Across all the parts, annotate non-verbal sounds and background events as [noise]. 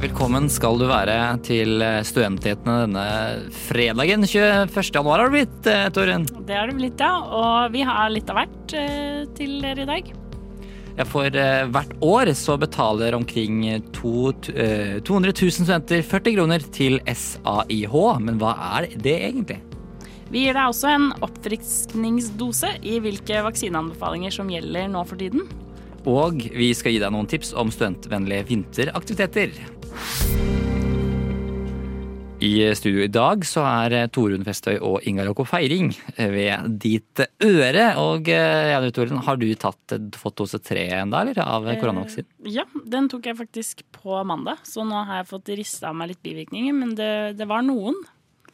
Velkommen skal du være til Studentnyhetene denne fredagen 21. januar har det blitt, eh, Torunn. Det har det blitt, ja. Og vi har litt av hvert eh, til dere i dag. Ja, for eh, hvert år så betaler omkring to, eh, 200 000 studenter 40 kroner til SAIH. Men hva er det egentlig? Vi gir deg også en oppfriskningsdose i hvilke vaksineanbefalinger som gjelder nå for tiden. Og vi skal gi deg noen tips om studentvennlige vinteraktiviteter. I studio i dag så er Torunn Festøy og Ingar Jakob Feiring ved ditt øre. Og eh, ja, Torunn, har du tatt, fått dose tre enda, eller? Av koronavaksinen? Ja, den tok jeg faktisk på mandag, så nå har jeg fått rista av meg litt bivirkninger. Men det, det var noen.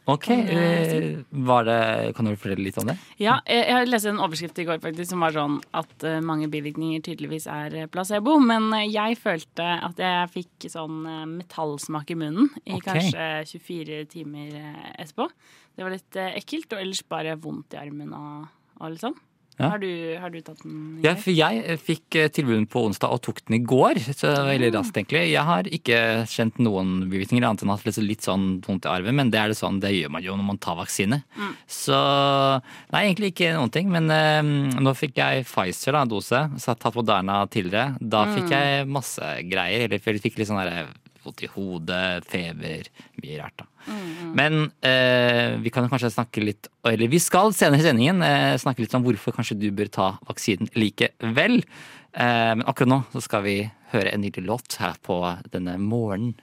Ok, eh, var det, kan du fortelle litt om det? Ja, jeg, leste en overskrift i går faktisk som var sånn at eh, mange bivirkninger tydeligvis er eh, placebo. Men jeg følte at jeg fikk sånn metallsmak i munnen i okay. kanskje 24 timer etterpå. Det var litt ekkelt, og ellers bare vondt i armen og, og sånn. Ja. Har, du, har du tatt den? Ja, Ingeborg? jeg eh, fikk eh, tilbud på onsdag og tok den i går. Så veldig raskt, egentlig. Jeg har ikke kjent noen bivirkninger annet enn at det er litt sånn vondt i arven. men det er det sånn, det gjør man jo når man tar vaksine. Så nei, egentlig ikke noen ting. Men eh, nå fikk jeg Pfizer, da, dose, så jeg har tatt Moderna tidligere. Da fikk jeg masse greier. Eller jeg fikk litt sånn derre vondt i hodet, feber, mye rart, da. Men eh, vi kan kanskje snakke litt Eller vi skal senere i sendingen eh, snakke litt om hvorfor kanskje du bør ta vaksinen likevel. Eh, men akkurat nå så skal vi høre en nydelig låt her på denne morgenen.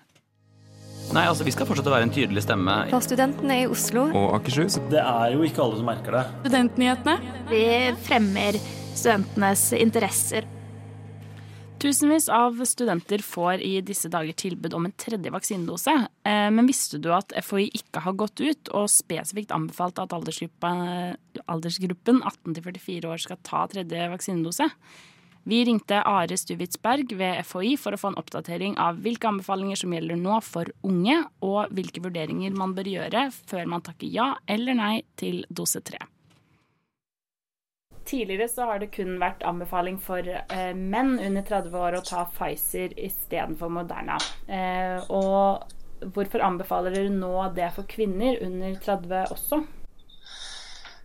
Nei, altså Vi skal fortsette å være en tydelig stemme. For studentene i Oslo og Akershus. Det er jo ikke alle som merker det. Studentnyhetene. Vi fremmer studentenes interesser. Tusenvis av studenter får i disse dager tilbud om en tredje vaksinedose. Eh, Men visste du at FHI ikke har gått ut og spesifikt anbefalt at aldersgruppen 18-44 år skal ta tredje vaksinedose? Vi ringte Are Stuvitsberg ved FHI for å få en oppdatering av hvilke anbefalinger som gjelder nå for unge, og hvilke vurderinger man bør gjøre før man takker ja eller nei til dose tre. Tidligere så har det kun vært anbefaling for eh, menn under 30 år å ta Pfizer istedenfor Moderna. Eh, og hvorfor anbefaler dere nå det for kvinner under 30 også?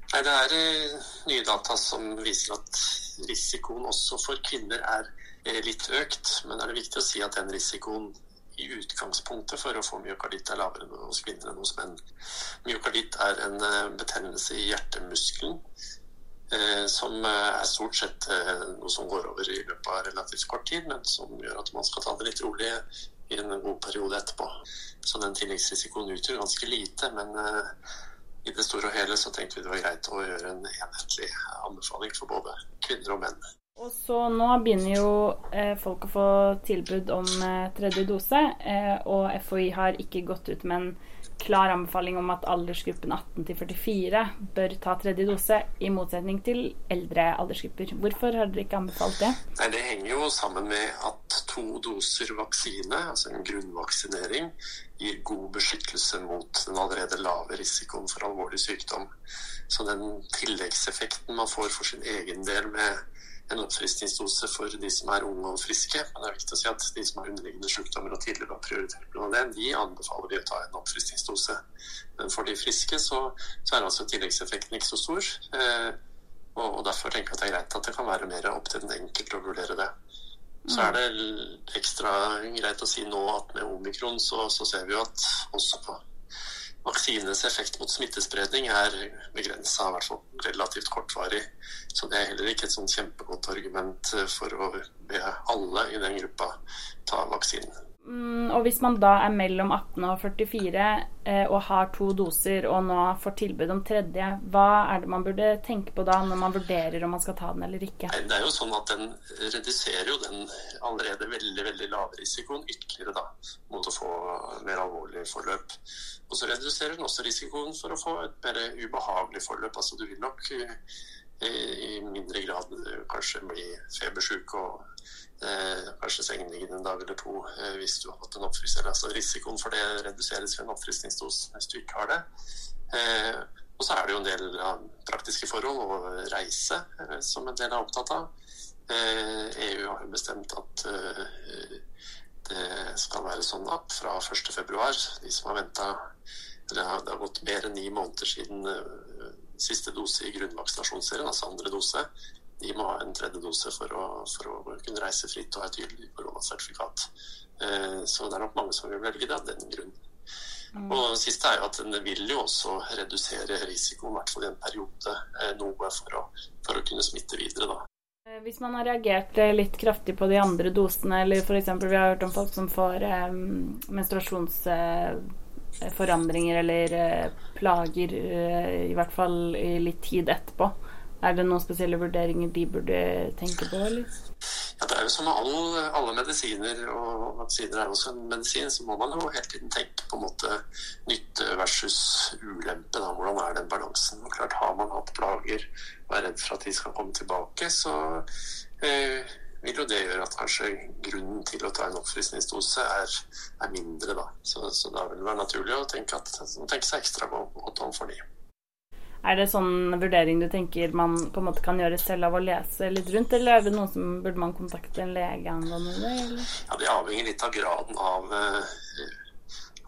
Nei, Det er eh, nye data som viser at risikoen også for kvinner er eh, litt økt. Men er det viktig å si at den risikoen i utgangspunktet for å få myokarditt er lavere hos kvinner enn hos menn. Myokarditt er en eh, betennelse i hjertemuskelen som eh, er stort sett eh, noe som går over i løpet av relativt kort tid, men som gjør at man skal ta det litt rolig i en god periode etterpå. Så den tilleggsrisikoen utgjør ganske lite, men eh, i det store og hele så tenkte vi det var greit å gjøre en enhetlig anbefaling for både kvinner og menn. Og så nå begynner jo eh, folk å få tilbud om eh, tredje dose, eh, og FHI har ikke gått ut med en klar anbefaling om at aldersgruppen 18 til 44 bør ta tredje dose, i motsetning til eldre aldersgrupper. Hvorfor har dere ikke anbefalt det? Nei, Det henger jo sammen med at to doser vaksine, altså en grunnvaksinering, gir god beskyttelse mot den allerede lave risikoen for alvorlig sykdom. Så den tilleggseffekten man får for sin egen del med en oppfriskningsdose for de som er unge og friske. Men det er viktig å si at de som har underliggende sykdommer og tidligere har prioritert blant det, de anbefaler vi å ta en oppfriskningsdose. Men for de friske så, så er altså tilleggseffekten ikke så stor. Eh, og, og derfor tenker jeg at det er greit at det kan være mer opp til den enkelte å vurdere det. Så er det ekstra greit å si nå at med omikron så, så ser vi jo at også på vaksinenes effekt mot smittespredning er begrensa, i hvert fall relativt kortvarig. Så det er heller ikke et sånn kjempegodt argument for å be alle i den gruppa ta vaksinen. Mm, og hvis man da er mellom 18 og 44 eh, og har to doser og nå får tilbud om tredje, hva er det man burde tenke på da når man vurderer om man skal ta den eller ikke? Det er jo sånn at den reduserer jo den allerede veldig veldig lave risikoen ytterligere da, mot å få mer alvorlig forløp. Og så reduserer den også risikoen for å få et mer ubehagelig forløp. Altså du vil nok eh, i mindre grad eh, kanskje bli febersjuk og kanskje sengeliggende en dag eller to eh, hvis du har hatt en oppfriskning. Altså risikoen for det reduseres ved en oppfriskningsdose hvis du ikke har det. Eh, Og så er det jo en del ja, praktiske forhold og reise eh, som en del er opptatt av. Eh, EU har jo bestemt at eh, det skal være sånn at fra 1.2, de som har venta det har, gått mer enn ni måneder siden eh, siste dose i grunnvaksinasjonsserien, altså andre dose. De må ha en tredje dose for å, for å kunne reise fritt og ha et gyldig koronasertifikat. Eh, Så det er nok mange som vil velge det av den grunn. Og det siste er jo at den vil jo også redusere risikoen, i hvert fall i en periode, eh, noe for å, for å kunne smitte videre. da. Eh, Hvis man har reagert litt kraftig på de andre dosene, eller f.eks. vi har hørt om folk som får eh, menstruasjonsforandringer eller eh, plager, i hvert fall i litt tid etterpå, er det noen spesielle vurderinger de burde tenke på, eller? Ja, det er jo som med alle, alle medisiner, og vaksiner er også en medisin, så må man jo hele tiden tenke på en måte nytte versus ulempe. Da. Hvordan er den balansen? Og klart Har man hatt plager og er redd for at de skal komme tilbake, så eh, vil jo det gjøre at kanskje grunnen til å ta en oppfriskningsdose er, er mindre. Da. Så, så da vil det være naturlig å tenke, at, tenke seg ekstra på- godt om for de. Er det sånn vurdering du tenker man på en måte kan gjøre selv av å lese litt rundt, eller er det noe som burde man kontakte en lege angående det? Eller? Ja, Det avhenger litt av graden av eh,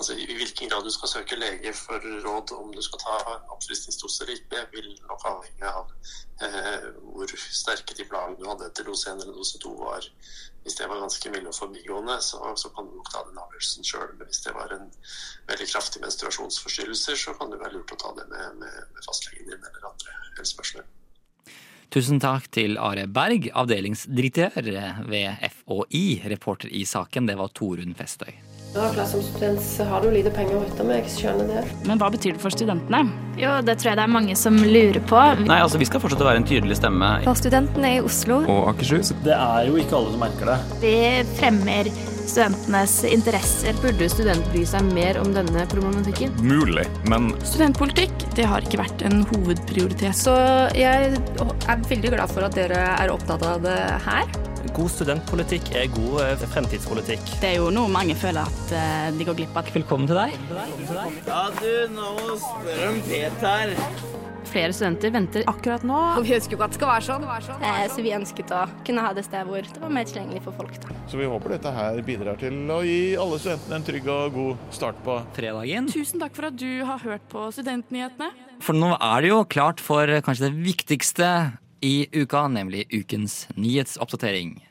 altså i hvilken grad du skal søke lege for råd om du skal ta oppfriskningsdose eller ikke, vil nok avhenge av eh, hvor sterke de plagene du hadde etter dose 1 eller dose 2 var. Hvis det var ganske milde og forbigående, så, så kan du nok ta den avgjørelsen sjøl. Hvis det var en veldig kraftig menstruasjonsforstyrrelser, så kan det være lurt å ta det med, med, med fastlegen din eller andre helsepersonell. Tusen takk til Are Berg, avdelingsdirektør ved FHI. Reporter i saken, det var Torunn Festøy. Klart Som student så har du lite penger å rutte med, jeg skjønner det. Men hva betyr det for studentene? Jo, det tror jeg det er mange som lurer på. Nei, altså Vi skal fortsette å være en tydelig stemme. For studentene i Oslo og Akershus. Det er jo ikke alle som merker det. Vi fremmer studentenes interesser. Burde student bry seg mer om denne problematikken? Mulig, men Studentpolitikk det har ikke vært en hovedprioritet. Så jeg er veldig glad for at dere er opptatt av det her. God studentpolitikk er god eh, fremtidspolitikk. Det er jo noe mange føler at eh, de går glipp av. Velkommen til deg. Ja, du, nå spør om Peter. Flere studenter venter Akkurat nå Og vi ønsker jo ikke at det skal være sånn. Eh, så vi ønsket å kunne ha det sted hvor det var mer tilgjengelig for folk. Da. Så vi håper dette her bidrar til å gi alle studentene en trygg og god start på Fredagen. Tusen takk for at du har hørt på Studentnyhetene. For nå er det jo klart for kanskje det viktigste i uka, nemlig ukens nyhetsoppdatering.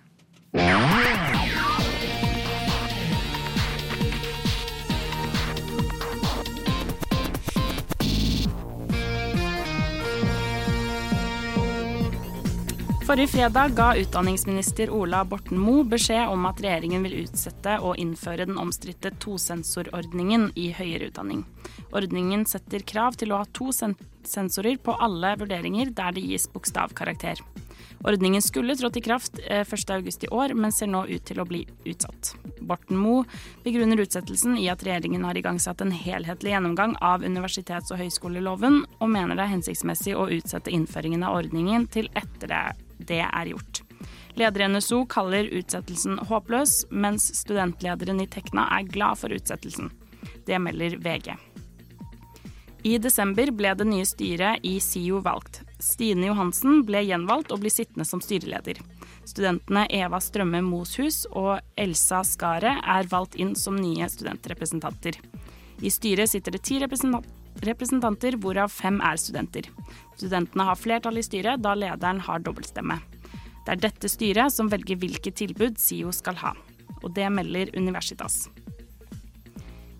Forrige fredag ga utdanningsminister Ola Borten Moe beskjed om at regjeringen vil utsette å innføre den omstridte tosensorordningen i høyere utdanning. Ordningen setter krav til å ha to sen sensorer på alle vurderinger der det gis bokstavkarakter. Ordningen skulle trådt i kraft eh, 1.8 i år, men ser nå ut til å bli utsatt. Borten Moe begrunner utsettelsen i at regjeringen har igangsatt en helhetlig gjennomgang av universitets- og høyskoleloven, og mener det er hensiktsmessig å utsette innføringen av ordningen til etter det, det er gjort. Leder i NSO kaller utsettelsen håpløs, mens studentlederen i Tekna er glad for utsettelsen. Det melder VG. I desember ble det nye styret i SIO valgt. Stine Johansen ble gjenvalgt og blir sittende som styreleder. Studentene Eva Strømme Moshus og Elsa Skaret er valgt inn som nye studentrepresentanter. I styret sitter det ti representanter, hvorav fem er studenter. Studentene har flertall i styret, da lederen har dobbeltstemme. Det er dette styret som velger hvilke tilbud SIO skal ha. Og det melder Universitas.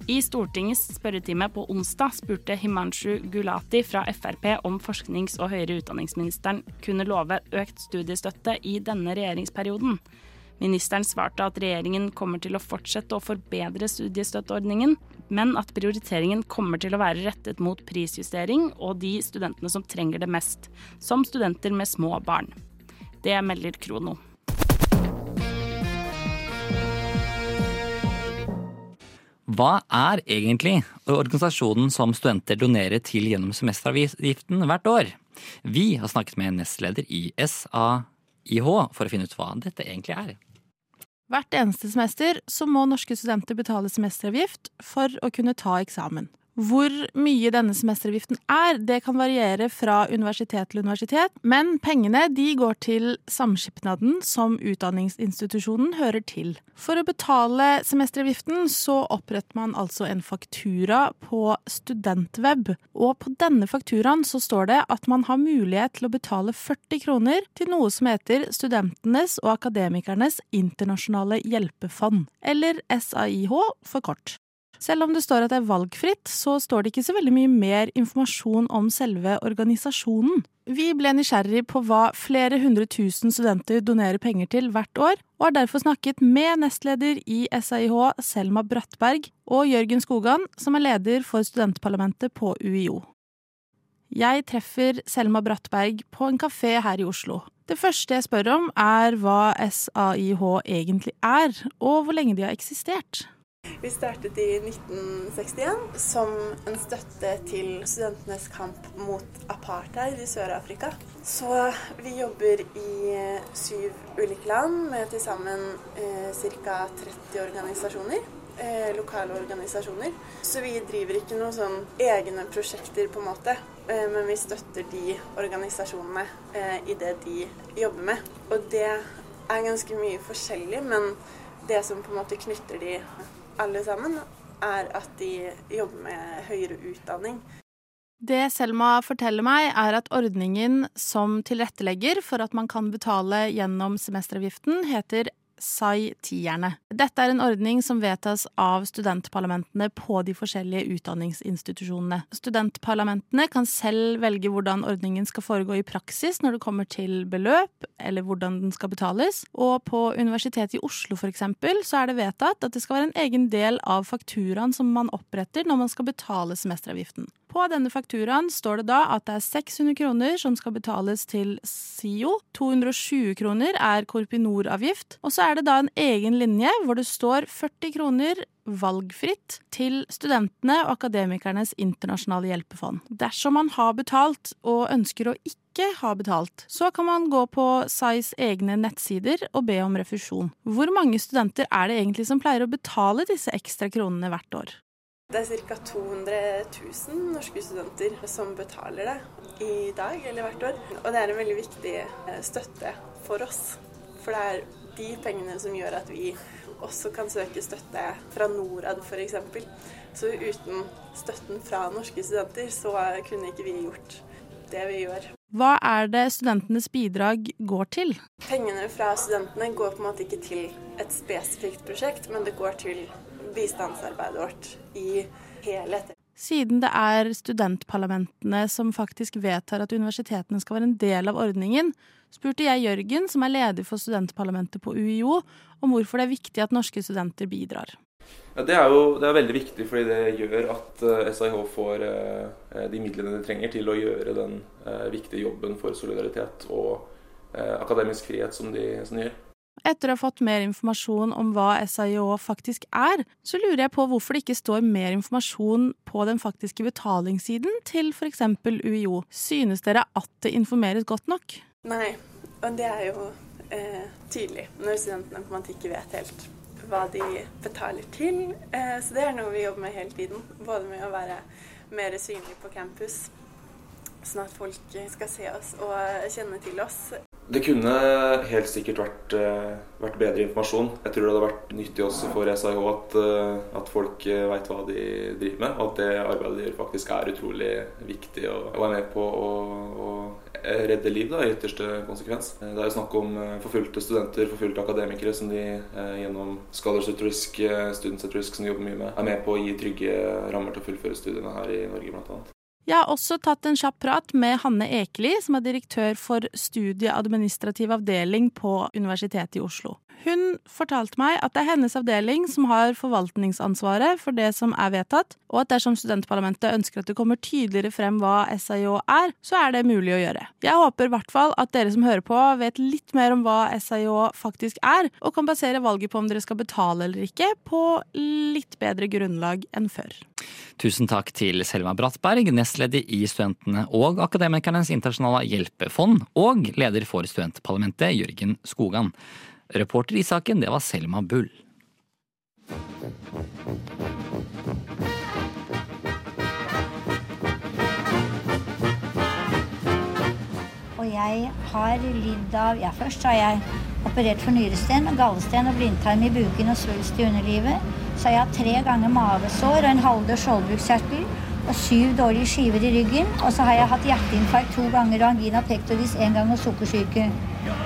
I Stortingets spørretime på onsdag spurte Himanshu Gulati fra Frp om forsknings- og høyere utdanningsministeren kunne love økt studiestøtte i denne regjeringsperioden. Ministeren svarte at regjeringen kommer til å fortsette å forbedre studiestøtteordningen, men at prioriteringen kommer til å være rettet mot prisjustering og de studentene som trenger det mest, som studenter med små barn. Det melder Krono. Hva er egentlig organisasjonen som studenter donerer til gjennom semesteravgiften hvert år? Vi har snakket med nestleder i SAIH for å finne ut hva dette egentlig er. Hvert eneste semester så må norske studenter betale semesteravgift for å kunne ta eksamen. Hvor mye denne semesteravgiften er, det kan variere fra universitet til universitet, men pengene de går til samskipnaden som utdanningsinstitusjonen hører til. For å betale semesteravgiften så oppretter man altså en faktura på Studentweb, og på denne fakturaen så står det at man har mulighet til å betale 40 kroner til noe som heter Studentenes og Akademikernes internasjonale hjelpefond, eller SAIH for kort. Selv om det står at det er valgfritt, så står det ikke så veldig mye mer informasjon om selve organisasjonen. Vi ble nysgjerrig på hva flere hundre tusen studenter donerer penger til hvert år, og har derfor snakket med nestleder i SAIH, Selma Brattberg, og Jørgen Skogan, som er leder for studentparlamentet på UiO. Jeg treffer Selma Brattberg på en kafé her i Oslo. Det første jeg spør om, er hva SAIH egentlig er, og hvor lenge de har eksistert. Vi startet i 1961 som en støtte til studentenes kamp mot apartheid i Sør-Afrika. Så vi jobber i syv ulike land med til sammen eh, ca. 30 organisasjoner. Eh, lokale organisasjoner. Så vi driver ikke noen sånn egne prosjekter, på en måte. Eh, men vi støtter de organisasjonene eh, i det de jobber med. Og det er ganske mye forskjellig, men det som på en måte knytter de alle sammen, er at de jobber med høyere utdanning. Det Selma forteller meg, er at ordningen som tilrettelegger for at man kan betale gjennom semesteravgiften, heter SAI-tierne. Dette er en ordning som vedtas av studentparlamentene på de forskjellige utdanningsinstitusjonene. Studentparlamentene kan selv velge hvordan ordningen skal foregå i praksis når det kommer til beløp, eller hvordan den skal betales. Og på Universitetet i Oslo for eksempel, så er det vedtatt at det skal være en egen del av fakturaen som man oppretter når man skal betale semesteravgiften. På denne fakturaen står det da at det er 600 kroner som skal betales til SIO, 220 kroner er Korpinor-avgift, og så er det da en egen linje hvor det står 40 kroner valgfritt til studentene og akademikernes internasjonale hjelpefond. Dersom man har betalt og ønsker å ikke ha betalt, så kan man gå på SAIs egne nettsider og be om refusjon. Hvor mange studenter er det egentlig som pleier å betale disse ekstra kronene hvert år? Det er ca. 200 000 norske studenter som betaler det i dag eller hvert år. Og det er en veldig viktig eh, støtte for oss. For det er de pengene som gjør at vi også kan søke støtte fra Norad f.eks. Så uten støtten fra norske studenter, så kunne ikke vi gjort det vi gjør. Hva er det studentenes bidrag går til? Pengene fra studentene går på en måte ikke til et spesifikt prosjekt, men det går til bistandsarbeidet vårt i helhet. Siden det er studentparlamentene som faktisk vedtar at universitetene skal være en del av ordningen, spurte jeg Jørgen, som er leder for studentparlamentet på UiO, om hvorfor det er viktig at norske studenter bidrar. Ja, det er jo det er veldig viktig, fordi det gjør at SIH eh, får eh, de midlene de trenger til å gjøre den eh, viktige jobben for solidaritet og akademisk frihet som de, som de gjør. Etter å ha fått mer informasjon om hva SIO faktisk er, så lurer jeg på hvorfor det ikke står mer informasjon på den faktiske betalingssiden til f.eks. UiO. Synes dere at det informeres godt nok? Nei, og det er jo eh, tydelig når studentene på en ikke vet helt hva de betaler til. Eh, så det er noe vi jobber med hele tiden. Både med å være mer synlig på campus, sånn at folk skal se oss og kjenne til oss. Det kunne helt sikkert vært, eh, vært, bedre informasjon. Jeg tror det hadde vært nyttig også for SIH at, eh, at folk eh, veit hva de driver med. Og at det arbeidet de gjør faktisk er utrolig viktig og, er med på å, redde liv da, i ytterste konsekvens. Det er jo snakk om forfulgte studenter, forfulgte akademikere som de gjennom Scholars at Risk, Students som de jobber mye med, er med på å gi trygge rammer til å fullføre studiene her i Norge bl.a. Jeg har også tatt en kjapp prat med Hanne Ekeli, som er direktør for studieadministrativ avdeling på Universitetet i Oslo. Hun fortalte meg at det er hennes avdeling som har forvaltningsansvaret for det som er vedtatt, og at dersom studentparlamentet ønsker at det kommer tydeligere frem hva SIO er, så er det mulig å gjøre. Jeg håper i hvert fall at dere som hører på, vet litt mer om hva SIO faktisk er, og kan basere valget på om dere skal betale eller ikke, på litt bedre grunnlag enn før. Tusen takk til Selma Brattberg, nestleder i Studentene og Akademikernes internasjonale hjelpefond, og leder for studentparlamentet, Jørgen Skogan. Reporter i saken, det var Selma Bull. Og jeg har lidd av Ja, først har jeg operert for nyresten, gallesten og blindtarm i buken og svulst i underlivet. Så jeg har tre ganger mavesår og en halvdød skjoldbruskkjertel og syv dårlige skiver i ryggen. Og så har jeg hatt hjerteinfarkt to ganger og angina pectoris én gang og sukkersyke.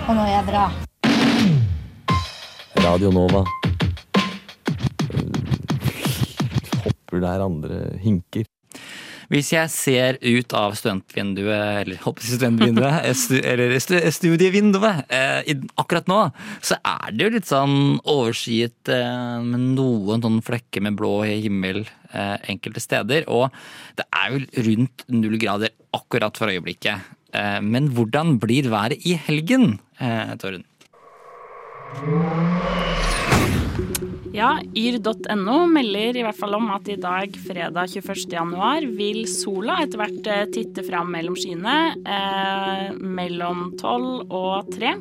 Og nå er jeg bra. Radio Nova. Hopper der andre hinker. Hvis jeg ser ut av studentvinduet, eller studentvinduet, [laughs] stu, eller studievinduet eh, akkurat nå, så er det jo litt sånn overskyet eh, med noen sånne flekker med blå himmel eh, enkelte steder. Og det er jo rundt null grader akkurat for øyeblikket. Eh, men hvordan blir været i helgen, eh, Torunn? Ja, yr.no melder i hvert fall om at i dag, fredag 21. januar, vil sola etter hvert eh, titte fram mellom skyene eh, mellom 12 og 3.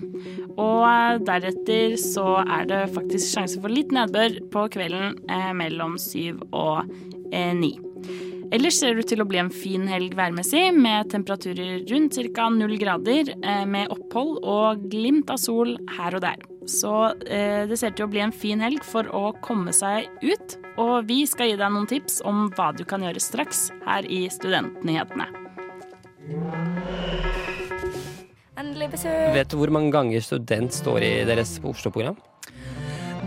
Og eh, deretter så er det faktisk sjanse for litt nedbør på kvelden eh, mellom 7 og eh, 9. Ellers ser det ut til å bli en fin helg værmessig, med temperaturer rundt ca. null grader, eh, med opphold og glimt av sol her og der. Så eh, det ser til å bli en fin helg for å komme seg ut. Og vi skal gi deg noen tips om hva du kan gjøre straks her i Studentnyhetene. Endelig besøk. Vet du hvor mange ganger student står i deres Oslo-program?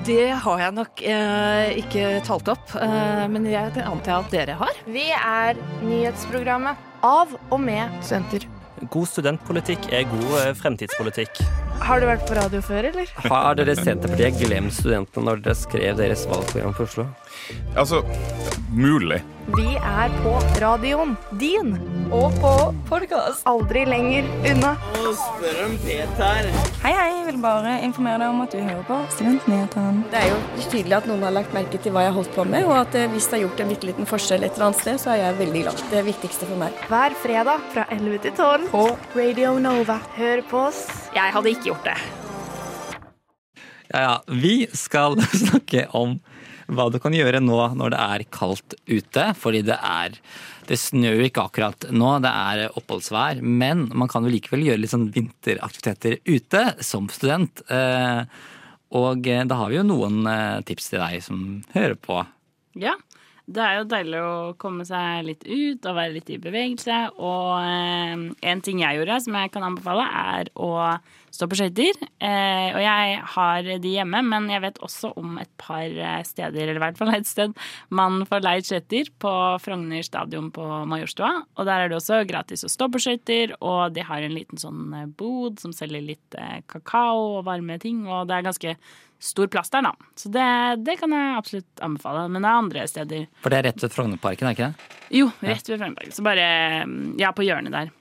Det har jeg nok eh, ikke talt opp, eh, men jeg antar at dere har. Vi er nyhetsprogrammet av og med studenter. God studentpolitikk er god eh, fremtidspolitikk. Har du vært på radio før, eller? Har dere Senterpartiet glemt studentene når dere skrev deres valgprogram for Oslo? Altså, mulig. Vi er på radioen din. Og på podkast. Aldri lenger unna. Nå spør om Peter. Hei, hei. Jeg vil bare informere deg om at du hører på Studentnyhetene. Det er jo tydelig at noen har lagt merke til hva jeg har holdt på med, og at eh, hvis det har gjort en bitte liten forskjell et eller annet sted, så er jeg veldig glad. Det er det viktigste for meg. Hver fredag fra 11 til 12 på Radio Nova. Hør på oss. Jeg hadde ikke gjort det. Ja, ja. Vi skal [laughs] snakke om hva du kan gjøre nå når det er kaldt ute. Fordi det er Det snør ikke akkurat nå, det er oppholdsvær. Men man kan jo likevel gjøre litt sånn vinteraktiviteter ute som student. Eh, Og eh, da har vi jo noen eh, tips til deg som hører på. Ja. Det er jo deilig å komme seg litt ut og være litt i bevegelse. Og en ting jeg gjorde som jeg kan anbefale, er å stå på skøyter. Eh, og jeg har de hjemme, men jeg vet også om et par eh, steder, eller i hvert fall et sted, man får leid skøyter på Frogner stadion på Majorstua. Og der er det også gratis å stå på skøyter, og de har en liten sånn eh, bod som selger litt kakao og varme ting, og det er ganske stor plass der, da. Så det, det kan jeg absolutt anbefale. Men det er andre steder. For det er rett ved Frognerparken, er ikke det? Jo, rett ved Frognerparken. Så bare Ja, på hjørnet der.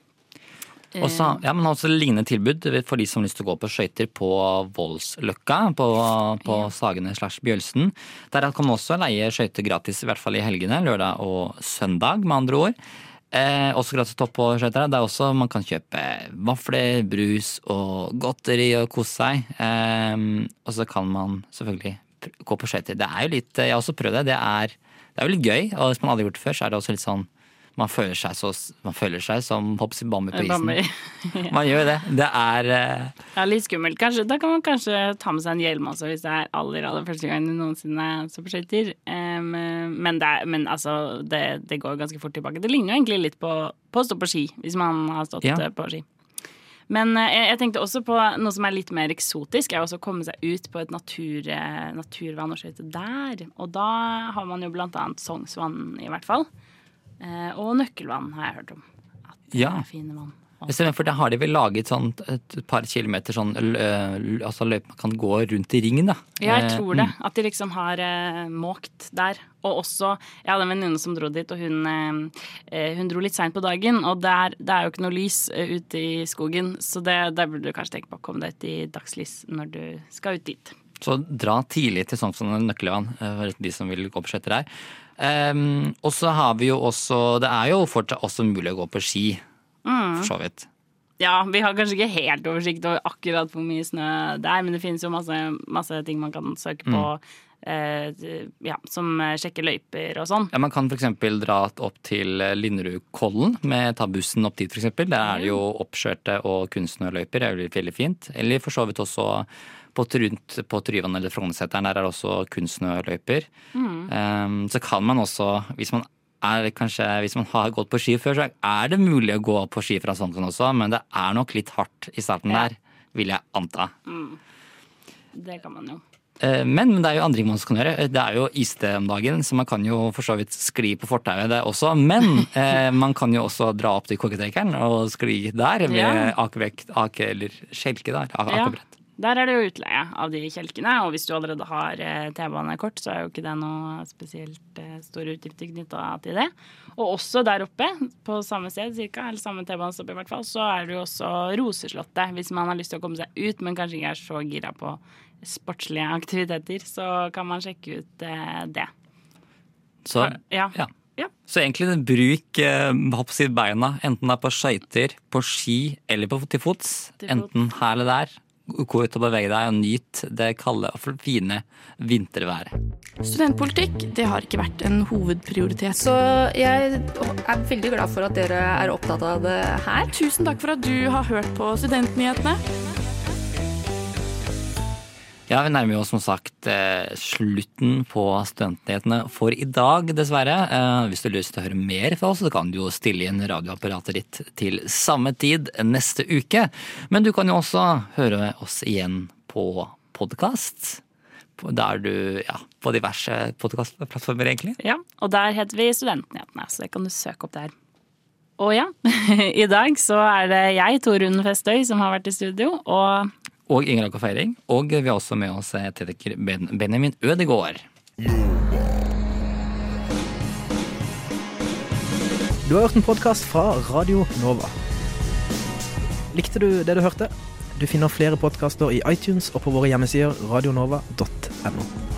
Og så, ja, men også lignende tilbud for de som har lyst til å gå på skøyter på Voldsløkka, på, på Sagene slash Bjølsen. Der kan man også leie skøyter gratis, i hvert fall i helgene. Lørdag og søndag, med andre ord. Eh, også gratis topp på skøyter. Det er også man kan kjøpe vafler, brus og godteri og kose seg. Eh, og så kan man selvfølgelig gå på skøyter. Det er jo litt Jeg har også prøvd det. Det er, det er jo litt gøy. Og hvis man aldri har gjort det før, så er det også litt sånn man føler seg, så, man føler seg som hops i Bambi på isen. Bambi. [laughs] Man gjør det. Det er uh... Ja, litt skummelt. Kanskje, da kan man kanskje ta med seg en hjelm også, hvis det er aller aller første gang du noensinne står på skøyter. Um, men det, men altså, det, det går ganske fort tilbake. Det ligner jo egentlig litt på, på å stå på ski, hvis man har stått Ja. eh, på ski. Men eh, jeg, tenkte også på noe som er litt mer eksotisk, er også å komme seg ut på et natur, eh, naturvann og skøyte der. Og da har man jo blant annet Sognsvann, i hvert fall. Eh, og Nøkkelvann har jeg hørt om. Ja. Det er fine vann. For da har de vel laget sånn et par kilometer sånn lø- altså løype man kan gå rundt i ringen, da. Ja, jeg Eh, tror det. mm. At de liksom har eh, måkt der. Og også Jeg hadde en venninne som dro dit, og hun, eh, eh, hun dro litt seint på dagen. Og der, det er jo ikke noe lys eh, ute i skogen, så det, der burde du kanskje tenke på å komme deg ut i dagslys når du skal ut dit. Så dra tidlig til sånn som Nøkkelvann, eh, for de som vil gå på skøyter der. Um, og så har vi jo også Det er jo fortsatt også mulig å gå på ski, Mm. for så vidt. Ja, vi har kanskje ikke helt oversikt over akkurat hvor mye snø det er, men det finnes jo masse, masse ting man kan søke på. Eh, ja, som sjekker løyper og sånn. Ja, Man kan f.eks. dra opp til Linderudkollen med ta bussen opp dit, f.eks. Der er det jo oppskjørte og kunstsnøløyper. Det er veldig fint. Eller for så vidt også på, rundt på Tryvann eller Frognerseteren. Der er det også kunstsnøløyper. Mm. Um, så kan man også, hvis man er kanskje, hvis man har gått på ski før, så er det mulig å gå på ski fra Sandton også, men det er nok litt hardt i starten Ja. der, vil jeg anta. Mm. Det kan man jo. Eh, Men, men det er jo andre ting man kan gjøre. Det er jo iste om dagen, så man kan jo for så vidt skli på fortauet det også. Men [laughs] eh, man kan jo også dra opp til kokketekeren og skli der med Ja. akevekt, ake eller skjelke der. ak. Akebrett. Der er det jo utleie av de kjelkene, og hvis du allerede har eh, T-banekort, så er jo ikke det noe spesielt eh, store utgifter knytta til det. Og også der oppe, på samme sted cirka, eller samme T-banestopp i hvert fall, så er det jo også Roseslottet. Hvis man har lyst til å komme seg ut, men kanskje ikke er så gira på sportslige aktiviteter, så kan man sjekke ut eh, det. Så, Ja. ja. Ja. Så egentlig bruk eh, beina, enten det er på skøyter, på ski eller på, til fots. Til fots. Enten her eller der. Gå ut og bevege deg og nyte det kalde og fine vinterværet. Studentpolitikk det har ikke vært en hovedprioritet. Så jeg er veldig glad for at dere er opptatt av det her. Tusen takk for at du har hørt på Studentnyhetene. Ja, vi nærmer oss som sagt eh, slutten på Studentnyhetene for i dag, dessverre. Eh, hvis du har lyst til å høre mer fra oss, så kan du jo stille inn radioapparatet ditt til samme tid neste uke. Men du kan jo også høre oss igjen på podkast. Der du Ja, på diverse podkastplattformer, egentlig. Ja, og der heter vi Studentnyhetene, så det kan du søke opp der. Og ja, [laughs] i dag så er det jeg, Torunn Festøy, som har vært i studio, og Og Inger Aker Feiring. Og vi har også med oss eh, tekniker ben Benjamin Ødegaard. Du har hørt en podkast fra Radio Nova. Likte du det du hørte? Du finner flere podkaster i iTunes og på våre hjemmesider radionova.no.